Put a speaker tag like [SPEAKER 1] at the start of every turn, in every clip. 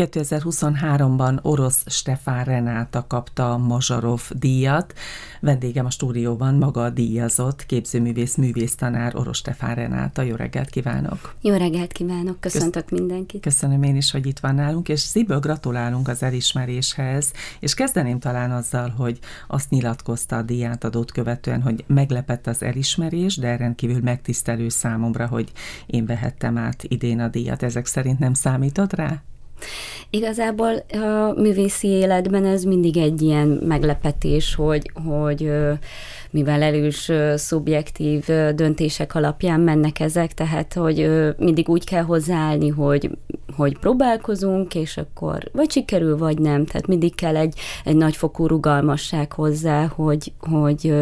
[SPEAKER 1] 2023-ban orosz Stefán Renáta kapta a Mazsarov díjat. Vendégem a stúdióban maga a díjazott képzőművész, művésztanár orosz Stefán Renáta. Jó reggelt kívánok!
[SPEAKER 2] Jó reggelt kívánok! Köszöntök Kösz... mindenkit!
[SPEAKER 1] Köszönöm én is, hogy itt van nálunk, és szívből gratulálunk az elismeréshez, és kezdeném talán azzal, hogy azt nyilatkozta a díját adót követően, hogy meglepett az elismerés, de rendkívül megtisztelő számomra, hogy én vehettem át idén a díjat. Ezek szerint nem számított rá?
[SPEAKER 2] Igazából a művészi életben ez mindig egy ilyen meglepetés, hogy, hogy mivel elős szubjektív döntések alapján mennek ezek, tehát hogy mindig úgy kell hozzáállni, hogy, hogy próbálkozunk, és akkor vagy sikerül, vagy nem. Tehát mindig kell egy, egy nagyfokú rugalmasság hozzá, hogy, hogy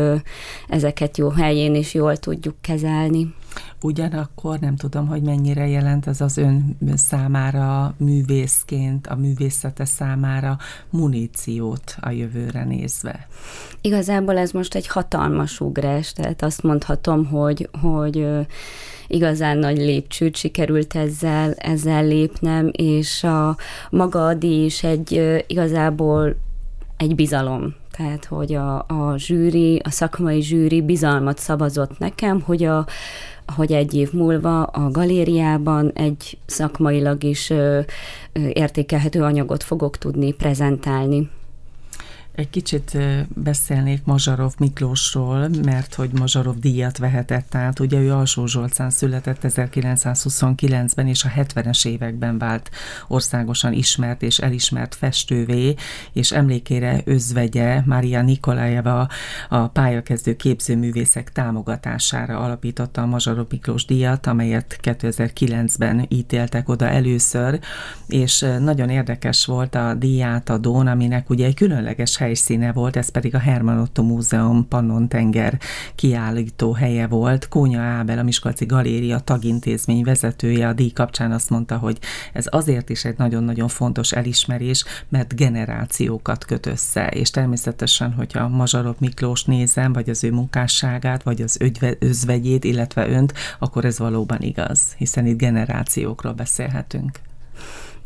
[SPEAKER 2] ezeket jó helyén és jól tudjuk kezelni.
[SPEAKER 1] Ugyanakkor nem tudom, hogy mennyire jelent ez az ön számára művészként, a művészete számára muníciót a jövőre nézve.
[SPEAKER 2] Igazából ez most egy hatalmas ugrás, tehát azt mondhatom, hogy, hogy igazán nagy lépcsőt sikerült ezzel, ezzel lépnem, és a maga a is egy igazából egy bizalom. Tehát, hogy a, a zsűri, a szakmai zsűri bizalmat szavazott nekem, hogy a, hogy egy év múlva a galériában egy szakmailag is értékelhető anyagot fogok tudni prezentálni.
[SPEAKER 1] Egy kicsit beszélnék Mazsarov Miklósról, mert hogy Mazsarov díjat vehetett át. Ugye ő Alsó Zsolcán született 1929-ben, és a 70-es években vált országosan ismert és elismert festővé, és emlékére özvegye Mária Nikolajeva a pályakezdő képzőművészek támogatására alapította a Mazsarov Miklós díjat, amelyet 2009-ben ítéltek oda először, és nagyon érdekes volt a díjátadón, aminek ugye egy különleges hely helyszíne volt, ez pedig a Herman Otto Múzeum Pannon tenger kiállító helye volt. Kónya Ábel, a Miskolci Galéria tagintézmény vezetője a díj kapcsán azt mondta, hogy ez azért is egy nagyon-nagyon fontos elismerés, mert generációkat köt össze, és természetesen, hogyha Mazsarov Miklós nézem, vagy az ő munkásságát, vagy az özvegyét, illetve önt, akkor ez valóban igaz, hiszen itt generációkról beszélhetünk.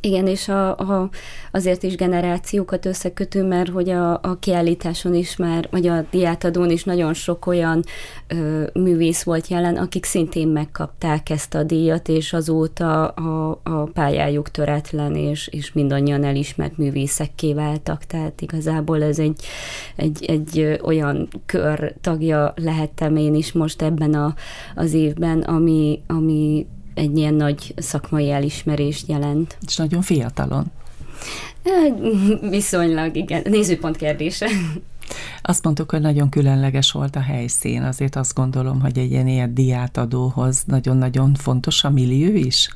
[SPEAKER 2] Igen, és a, a, azért is generációkat összekötő, mert hogy a, a kiállításon is már, vagy a diátadón is nagyon sok olyan ö, művész volt jelen, akik szintén megkapták ezt a díjat, és azóta a, a pályájuk töretlen, és, és mindannyian elismert művészekké váltak, tehát igazából ez egy, egy, egy olyan kör tagja lehettem én is most ebben a, az évben, ami, ami egy ilyen nagy szakmai elismerést jelent.
[SPEAKER 1] És nagyon fiatalon.
[SPEAKER 2] Viszonylag, igen. Nézőpont kérdése.
[SPEAKER 1] Azt mondtuk, hogy nagyon különleges volt a helyszín, azért azt gondolom, hogy egy ilyen, ilyen diátadóhoz nagyon-nagyon fontos a millió is.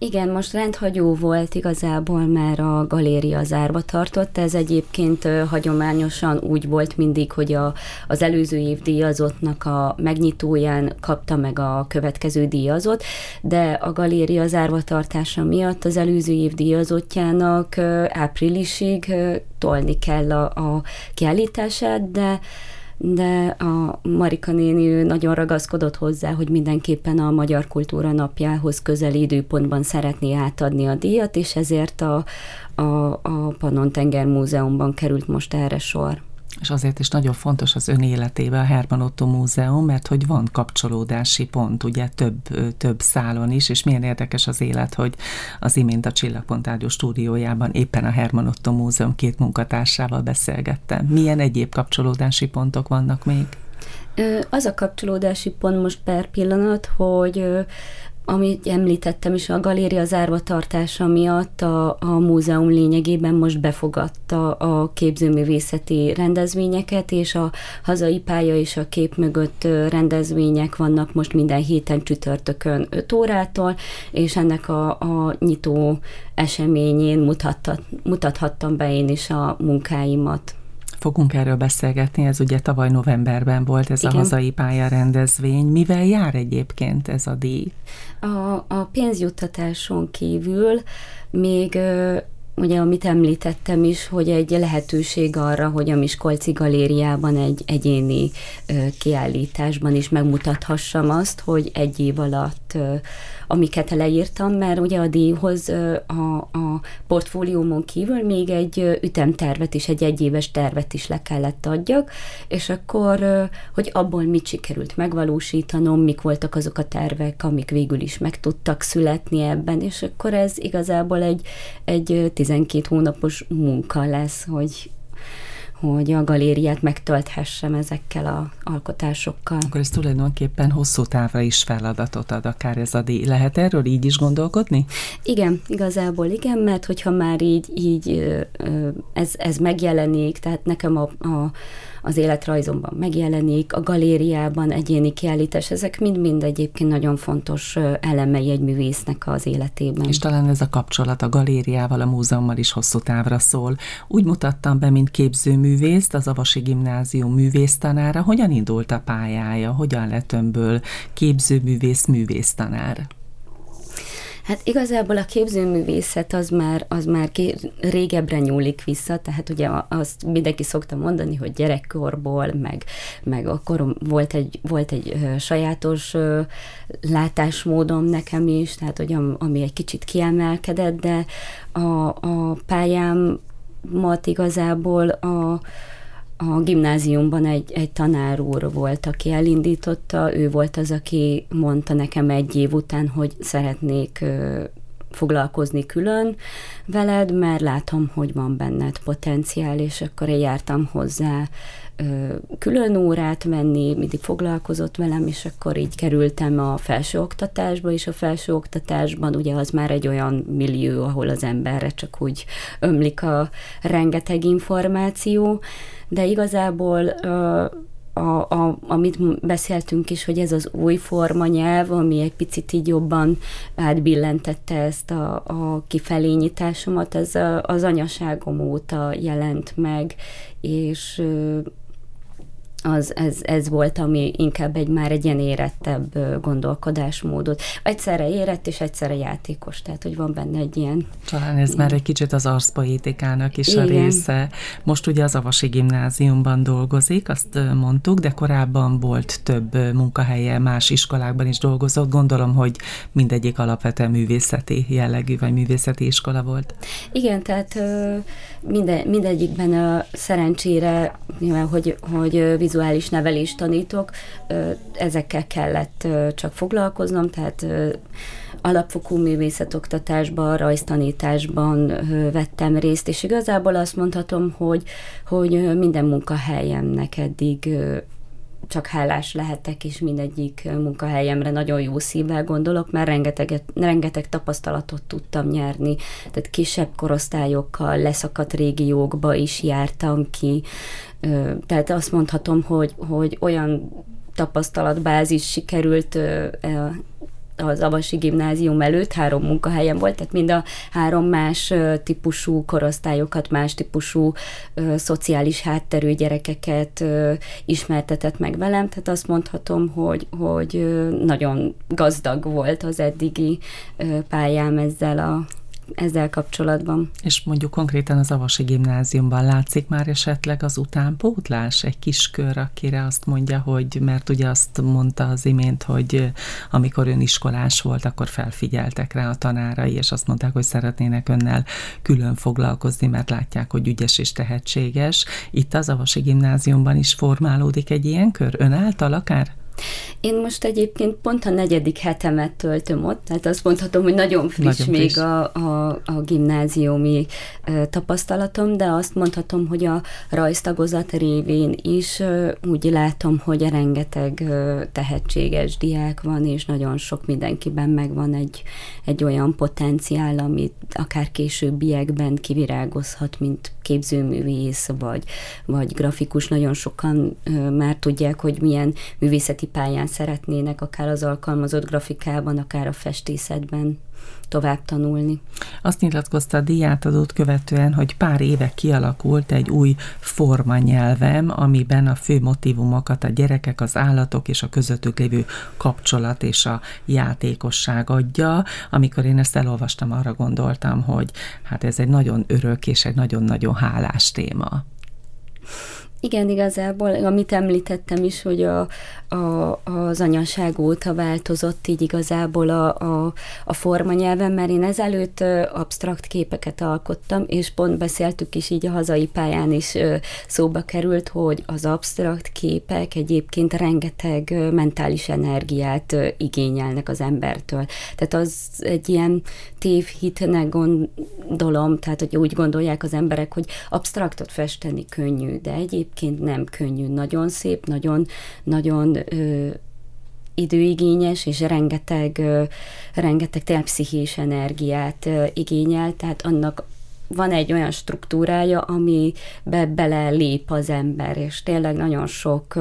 [SPEAKER 2] Igen, most rendhagyó volt igazából, mert a galéria zárva tartott. Ez egyébként hagyományosan úgy volt mindig, hogy a, az előző év díjazottnak a megnyitóján kapta meg a következő díjazot, de a galéria zárva tartása miatt az előző év díjazottjának áprilisig tolni kell a, a kiállítását, de de a Marika néni nagyon ragaszkodott hozzá, hogy mindenképpen a Magyar Kultúra napjához közeli időpontban szeretné átadni a díjat, és ezért a, a, a Pannon Tenger Múzeumban került most erre sor
[SPEAKER 1] és azért is nagyon fontos az ön életében a Herman Otto Múzeum, mert hogy van kapcsolódási pont, ugye több, több szálon is, és milyen érdekes az élet, hogy az imént a Csillagpont Ágyó stúdiójában éppen a Herman Otto Múzeum két munkatársával beszélgettem. Milyen egyéb kapcsolódási pontok vannak még?
[SPEAKER 2] Az a kapcsolódási pont most per pillanat, hogy amit említettem is, a galéria zárva tartása miatt a, a múzeum lényegében most befogadta a képzőművészeti rendezvényeket, és a hazai pálya és a kép mögött rendezvények vannak most minden héten csütörtökön 5 órától, és ennek a, a nyitó eseményén mutattat, mutathattam be én is a munkáimat.
[SPEAKER 1] Fogunk erről beszélgetni, ez ugye tavaly novemberben volt ez Igen. a hazai pályarendezvény. Mivel jár egyébként ez a díj?
[SPEAKER 2] A, a pénzjuttatáson kívül még ugye amit említettem is, hogy egy lehetőség arra, hogy a Miskolci Galériában egy egyéni kiállításban is megmutathassam azt, hogy egy év alatt amiket leírtam, mert ugye a díjhoz a, a portfóliómon kívül még egy ütemtervet is, egy egyéves tervet is le kellett adjak, és akkor, hogy abból mit sikerült megvalósítanom, mik voltak azok a tervek, amik végül is meg tudtak születni ebben, és akkor ez igazából egy, egy 12 hónapos munka lesz, hogy hogy a galériát megtölthessem ezekkel a alkotásokkal.
[SPEAKER 1] Akkor ez tulajdonképpen hosszú távra is feladatot ad akár ez a díj. Lehet erről így is gondolkodni?
[SPEAKER 2] Igen, igazából igen, mert hogyha már így, így ez, ez megjelenik, tehát nekem a, a az életrajzomban megjelenik, a galériában egyéni kiállítás, ezek mind-mind egyébként nagyon fontos elemei egy művésznek az életében.
[SPEAKER 1] És talán ez a kapcsolat a galériával, a múzeummal is hosszú távra szól. Úgy mutattam be, mint képzőművészt, az Avasi Gimnázium művésztanára. Hogyan indult a pályája? Hogyan lett önből képzőművész művésztanár?
[SPEAKER 2] Hát igazából a képzőművészet az már, az már ki, régebbre nyúlik vissza, tehát ugye azt mindenki szokta mondani, hogy gyerekkorból, meg, meg akkor volt egy, volt egy sajátos látásmódom nekem is, tehát hogy ami egy kicsit kiemelkedett, de a, a pályámat igazából a, a gimnáziumban egy, egy tanár úr volt, aki elindította, ő volt az, aki mondta nekem egy év után, hogy szeretnék foglalkozni külön veled, mert látom, hogy van benned potenciál, és akkor én jártam hozzá külön órát venni, mindig foglalkozott velem, és akkor így kerültem a felsőoktatásba, és a felsőoktatásban ugye az már egy olyan millió, ahol az emberre csak úgy ömlik a rengeteg információ, de igazából a, a, amit beszéltünk is, hogy ez az új forma nyelv, ami egy picit így jobban átbillentette ezt a, a kifelényításomat, ez a, az anyaságom óta jelent meg, és az, ez, ez volt, ami inkább egy már egy ilyen érettebb gondolkodásmódot. Egyszerre érett és egyszerre játékos, tehát hogy van benne egy ilyen...
[SPEAKER 1] Talán ez ilyen... már egy kicsit az arszpoétikának is Igen. a része. Most ugye az Avasi Gimnáziumban dolgozik, azt mondtuk, de korábban volt több munkahelye, más iskolákban is dolgozott. Gondolom, hogy mindegyik alapvetően művészeti jellegű, vagy művészeti iskola volt.
[SPEAKER 2] Igen, tehát minden, mindegyikben a szerencsére, mivel hogy, hogy vizuális nevelést tanítok, ezekkel kellett csak foglalkoznom, tehát alapfokú művészetoktatásban, rajztanításban vettem részt, és igazából azt mondhatom, hogy, hogy minden munkahelyemnek eddig csak hálás lehetek, és mindegyik munkahelyemre nagyon jó szívvel gondolok, mert rengeteg, rengeteg tapasztalatot tudtam nyerni, tehát kisebb korosztályokkal, leszakadt régiókba is jártam ki, tehát azt mondhatom, hogy, hogy olyan tapasztalatbázis sikerült az Avasi Gimnázium előtt három munkahelyem volt, tehát mind a három más típusú korosztályokat, más típusú ö, szociális hátterű gyerekeket ö, ismertetett meg velem, tehát azt mondhatom, hogy, hogy nagyon gazdag volt az eddigi ö, pályám ezzel a ezzel kapcsolatban.
[SPEAKER 1] És mondjuk konkrétan az Avasi Gimnáziumban látszik már esetleg az utánpótlás? Egy kis kör, akire azt mondja, hogy, mert ugye azt mondta az imént, hogy amikor ön iskolás volt, akkor felfigyeltek rá a tanárai, és azt mondták, hogy szeretnének önnel külön foglalkozni, mert látják, hogy ügyes és tehetséges. Itt az Avasi Gimnáziumban is formálódik egy ilyen kör? Ön által akár?
[SPEAKER 2] Én most egyébként pont a negyedik hetemet töltöm ott, tehát azt mondhatom, hogy nagyon friss nagyon még friss. A, a, a gimnáziumi tapasztalatom, de azt mondhatom, hogy a rajztagozat révén is úgy látom, hogy rengeteg tehetséges diák van, és nagyon sok mindenkiben megvan egy, egy olyan potenciál, amit akár későbbiekben kivirágozhat, mint képzőművész, vagy, vagy grafikus. Nagyon sokan már tudják, hogy milyen művészeti pályán szeretnének, akár az alkalmazott grafikában, akár a festészetben. tovább tanulni.
[SPEAKER 1] Azt nyilatkozta a díjátadót követően, hogy pár éve kialakult egy új formanyelvem, amiben a fő motivumokat a gyerekek, az állatok és a közöttük lévő kapcsolat és a játékosság adja. Amikor én ezt elolvastam, arra gondoltam, hogy hát ez egy nagyon örök és egy nagyon-nagyon hálás téma.
[SPEAKER 2] Igen, igazából, amit említettem is, hogy a, a, az anyaság óta változott így igazából a, a, a formanyelven, mert én ezelőtt absztrakt képeket alkottam, és pont beszéltük is így a hazai pályán is szóba került, hogy az absztrakt képek egyébként rengeteg mentális energiát igényelnek az embertől. Tehát az egy ilyen tévhitnek gondolom, tehát hogy úgy gondolják az emberek, hogy absztraktot festeni könnyű, de egyébként nem könnyű. Nagyon szép, nagyon, nagyon ö, időigényes, és rengeteg, ö, rengeteg tényleg pszichés energiát ö, igényel, tehát annak van egy olyan struktúrája, amibe bele lép az ember, és tényleg nagyon sok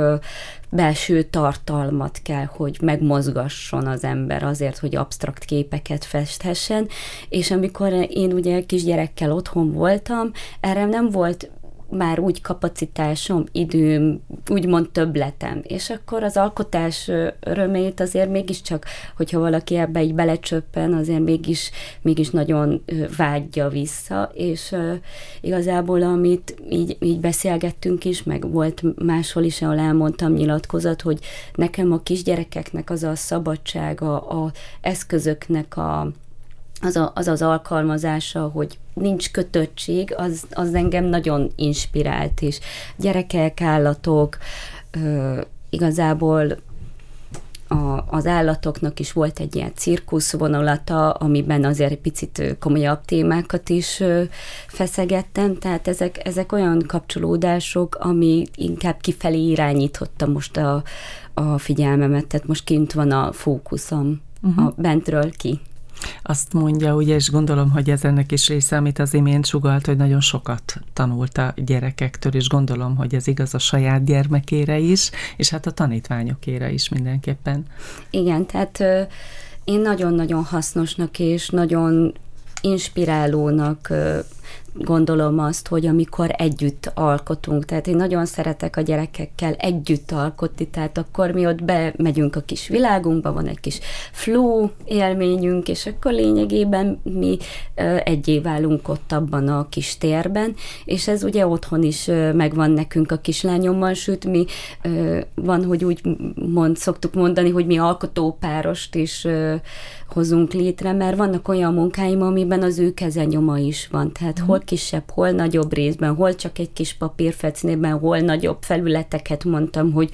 [SPEAKER 2] belső tartalmat kell, hogy megmozgasson az ember azért, hogy absztrakt képeket festhessen, és amikor én ugye kisgyerekkel otthon voltam, erre nem volt már úgy kapacitásom, időm, úgymond többletem. És akkor az alkotás örömét azért mégiscsak, hogyha valaki ebbe így belecsöppen, azért mégis, mégis nagyon vágyja vissza, és igazából amit így, így beszélgettünk is, meg volt máshol is, ahol elmondtam nyilatkozat, hogy nekem a kisgyerekeknek az a szabadsága, a eszközöknek a az, a, az az alkalmazása, hogy nincs kötöttség, az, az engem nagyon inspirált, és gyerekek, állatok, ö, igazából a, az állatoknak is volt egy ilyen cirkusz vonulata, amiben azért egy picit komolyabb témákat is feszegettem, tehát ezek, ezek olyan kapcsolódások, ami inkább kifelé irányította most a, a figyelmemet, tehát most kint van a fókuszom uh-huh. a bentről ki.
[SPEAKER 1] Azt mondja, ugye, és gondolom, hogy ez ennek is része, amit az imént sugalt, hogy nagyon sokat tanult a gyerekektől, és gondolom, hogy ez igaz a saját gyermekére is, és hát a tanítványokére is mindenképpen.
[SPEAKER 2] Igen, tehát én nagyon-nagyon hasznosnak és nagyon inspirálónak gondolom azt, hogy amikor együtt alkotunk, tehát én nagyon szeretek a gyerekekkel együtt alkotni, tehát akkor mi ott bemegyünk a kis világunkba, van egy kis flow élményünk, és akkor lényegében mi egyé válunk ott abban a kis térben, és ez ugye otthon is megvan nekünk a kislányommal, sőt mi van, hogy úgy mond, szoktuk mondani, hogy mi alkotópárost is hozunk létre, mert vannak olyan munkáim, amiben az ő kezenyoma is van, tehát mm. hol kisebb, hol nagyobb részben, hol csak egy kis papírfecnében, hol nagyobb felületeket mondtam, hogy,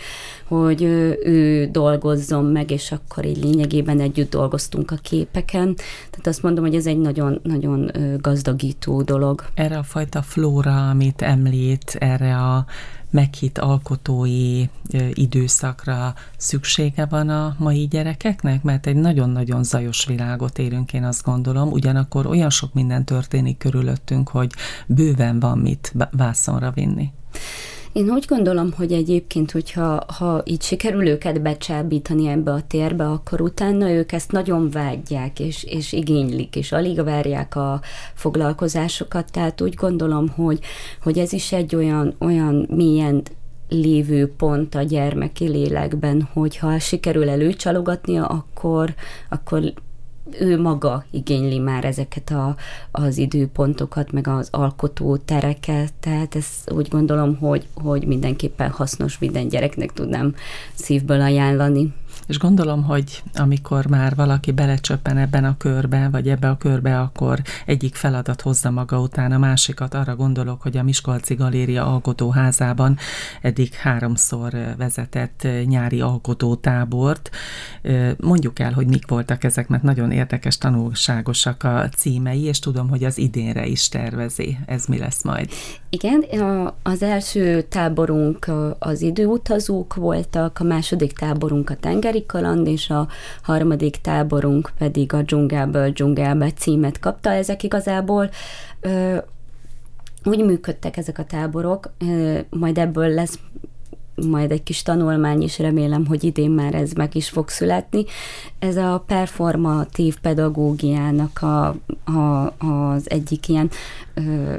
[SPEAKER 2] hogy ő dolgozzon meg, és akkor így lényegében együtt dolgoztunk a képeken. Tehát azt mondom, hogy ez egy nagyon-nagyon gazdagító dolog.
[SPEAKER 1] Erre a fajta flóra, amit említ, erre a meghitt alkotói időszakra szüksége van a mai gyerekeknek? Mert egy nagyon-nagyon zajos világot élünk, én azt gondolom, ugyanakkor olyan sok minden történik körülöttünk, hogy bőven van mit vászonra vinni.
[SPEAKER 2] Én úgy gondolom, hogy egyébként, hogyha ha így sikerül őket becsábítani ebbe a térbe, akkor utána ők ezt nagyon vágyják, és, és igénylik, és alig várják a foglalkozásokat, tehát úgy gondolom, hogy, hogy ez is egy olyan, olyan milyen lévő pont a gyermeki lélekben, hogyha sikerül előcsalogatnia, akkor, akkor ő maga igényli már ezeket a, az időpontokat, meg az alkotó tereket, tehát ez úgy gondolom, hogy, hogy mindenképpen hasznos minden gyereknek tudnám szívből ajánlani.
[SPEAKER 1] És gondolom, hogy amikor már valaki belecsöppen ebben a körbe, vagy ebbe a körbe, akkor egyik feladat hozza maga után a másikat. Arra gondolok, hogy a Miskolci Galéria alkotóházában eddig háromszor vezetett nyári alkotótábort. Mondjuk el, hogy mik voltak ezek, mert nagyon érdekes, tanulságosak a címei, és tudom, hogy az idénre is tervezi. Ez mi lesz majd?
[SPEAKER 2] Igen, az első táborunk az időutazók voltak, a második táborunk a tengeri kaland, és a harmadik táborunk pedig a dzsungelből dzsungelbe címet kapta. Ezek igazából úgy működtek ezek a táborok, majd ebből lesz majd egy kis tanulmány is, remélem, hogy idén már ez meg is fog születni. Ez a performatív pedagógiának a, a, az egyik ilyen ö,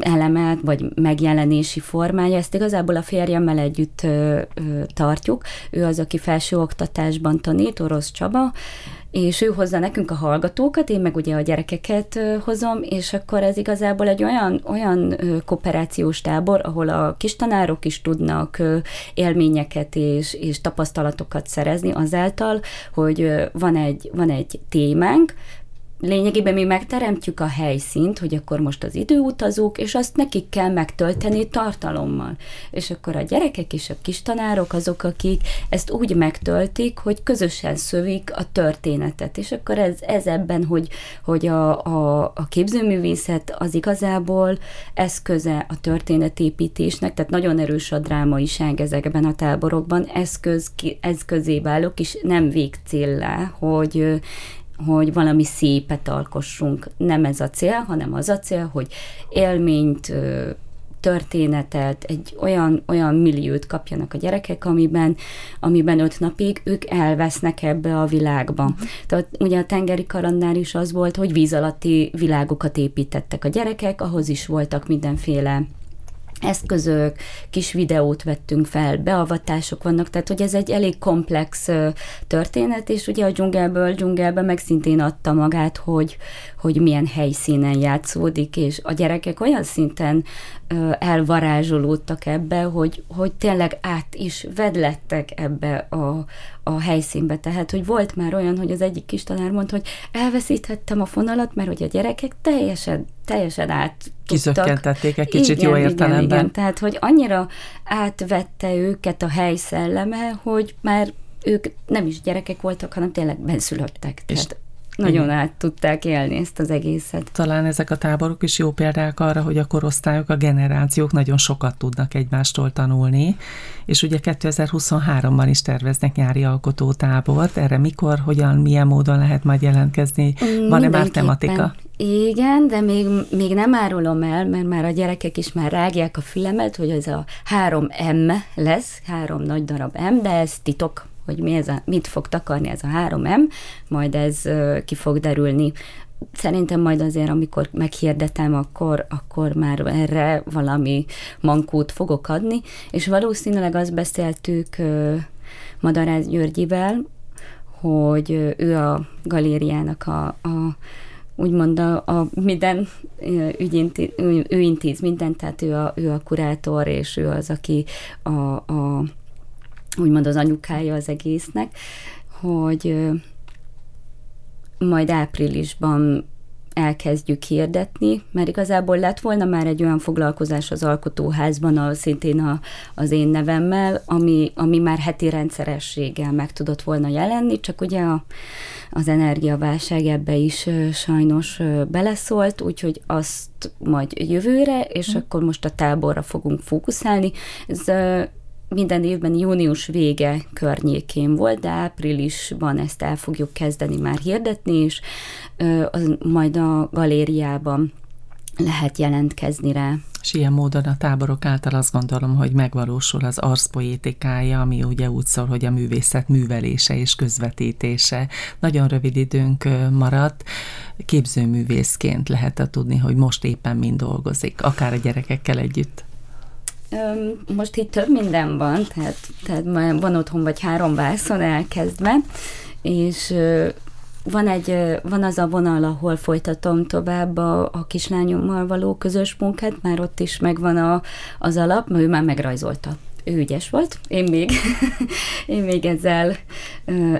[SPEAKER 2] eleme, vagy megjelenési formája. Ezt igazából a férjemmel együtt ö, ö, tartjuk. Ő az, aki felsőoktatásban tanít, Orosz Csaba, és ő hozza nekünk a hallgatókat, én meg ugye a gyerekeket hozom, és akkor ez igazából egy olyan, olyan kooperációs tábor, ahol a kis tanárok is tudnak élményeket és, és tapasztalatokat szerezni azáltal, hogy van egy, van egy témánk, lényegében mi megteremtjük a helyszínt, hogy akkor most az időutazók, és azt nekik kell megtölteni tartalommal. És akkor a gyerekek és a kis tanárok azok, akik ezt úgy megtöltik, hogy közösen szövik a történetet. És akkor ez, ez ebben, hogy, hogy a, a, a képzőművészet az igazából eszköze a történetépítésnek, tehát nagyon erős a drámaiság ezekben a táborokban, eszköz, eszközé válok, és nem végcéllá, hogy hogy valami szépet alkossunk. Nem ez a cél, hanem az a cél, hogy élményt, történetet, egy olyan, olyan milliót kapjanak a gyerekek, amiben, amiben öt napig ők elvesznek ebbe a világba. Uh-huh. Tehát ugye a tengeri karannál is az volt, hogy víz alatti világokat építettek a gyerekek, ahhoz is voltak mindenféle eszközök, kis videót vettünk fel, beavatások vannak, tehát hogy ez egy elég komplex történet, és ugye a dzsungelből dzsungelbe meg szintén adta magát, hogy, hogy milyen helyszínen játszódik, és a gyerekek olyan szinten elvarázsolódtak ebbe, hogy, hogy tényleg át is vedlettek ebbe a, a helyszínbe. Tehát, hogy volt már olyan, hogy az egyik kis tanár mondta, hogy elveszíthettem a fonalat, mert hogy a gyerekek teljesen, teljesen át
[SPEAKER 1] Kizökkentették egy kicsit igen, jó értelemben. Igen, igen,
[SPEAKER 2] tehát, hogy annyira átvette őket a hely szelleme, hogy már ők nem is gyerekek voltak, hanem tényleg benszülöttek. És tehát nagyon Igen. át tudták élni ezt az egészet.
[SPEAKER 1] Talán ezek a táborok is jó példák arra, hogy a korosztályok, a generációk nagyon sokat tudnak egymástól tanulni, és ugye 2023-ban is terveznek nyári alkotótábort. Erre mikor, hogyan, milyen módon lehet majd jelentkezni? Van-e már tematika?
[SPEAKER 2] Igen, de még, még nem árulom el, mert már a gyerekek is már rágják a fülemet, hogy ez a 3M lesz, három nagy darab M, de ez titok hogy mi ez a, mit fog takarni ez a 3M, majd ez ki fog derülni. Szerintem majd azért, amikor meghirdetem, akkor, akkor már erre valami mankót fogok adni, és valószínűleg azt beszéltük Madarász Györgyivel, hogy ő a galériának a, a úgymond a, a minden ügyinti, ő intéz mindent, tehát ő a, ő a kurátor, és ő az, aki a, a úgymond az anyukája az egésznek, hogy majd áprilisban elkezdjük hirdetni, mert igazából lett volna már egy olyan foglalkozás az alkotóházban, a, szintén a, az én nevemmel, ami, ami már heti rendszerességgel meg tudott volna jelenni, csak ugye a, az energiaválság ebbe is sajnos beleszólt, úgyhogy azt majd jövőre, és mm. akkor most a táborra fogunk fókuszálni. Ez minden évben június vége környékén volt, de áprilisban ezt el fogjuk kezdeni már hirdetni, és az majd a galériában lehet jelentkezni rá.
[SPEAKER 1] És ilyen módon a táborok által azt gondolom, hogy megvalósul az arszpoétikája, ami ugye úgy szól, hogy a művészet művelése és közvetítése. Nagyon rövid időnk maradt. Képzőművészként lehet tudni, hogy most éppen mind dolgozik, akár a gyerekekkel együtt.
[SPEAKER 2] Most itt több minden van, tehát, tehát van otthon vagy három vászon elkezdve, és van, egy, van az a vonal, ahol folytatom tovább a, a kislányommal való közös munkát, már ott is megvan a, az alap, mert ő már megrajzolta ő ügyes volt, én még, én még ezzel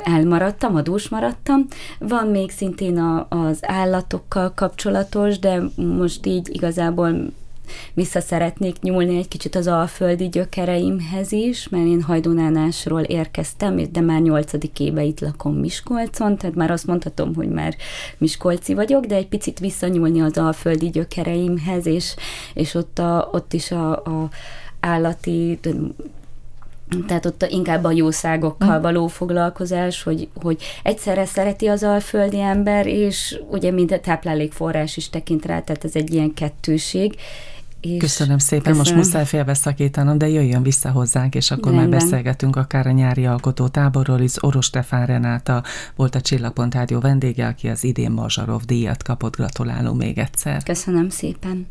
[SPEAKER 2] elmaradtam, adós maradtam. Van még szintén a, az állatokkal kapcsolatos, de most így igazából vissza szeretnék nyúlni egy kicsit az alföldi gyökereimhez is, mert én hajdunánásról érkeztem, de már nyolcadik éve itt lakom Miskolcon, tehát már azt mondhatom, hogy már Miskolci vagyok, de egy picit visszanyúlni az alföldi gyökereimhez, és, és ott, a, ott is a, a állati tehát ott inkább a jószágokkal mm. való foglalkozás, hogy, hogy egyszerre szereti az alföldi ember, és ugye mind a táplálékforrás is tekint rá, tehát ez egy ilyen kettőség,
[SPEAKER 1] És Köszönöm szépen, köszönöm. most muszáj félbeszakítanom, de jöjjön vissza hozzánk, és akkor Rendben. már beszélgetünk akár a nyári alkotó táborról is. Oros Stefán Renáta volt a Csillapont Rádió vendége, aki az idén Mazsarov díjat kapott. Gratulálunk még egyszer.
[SPEAKER 2] Köszönöm szépen.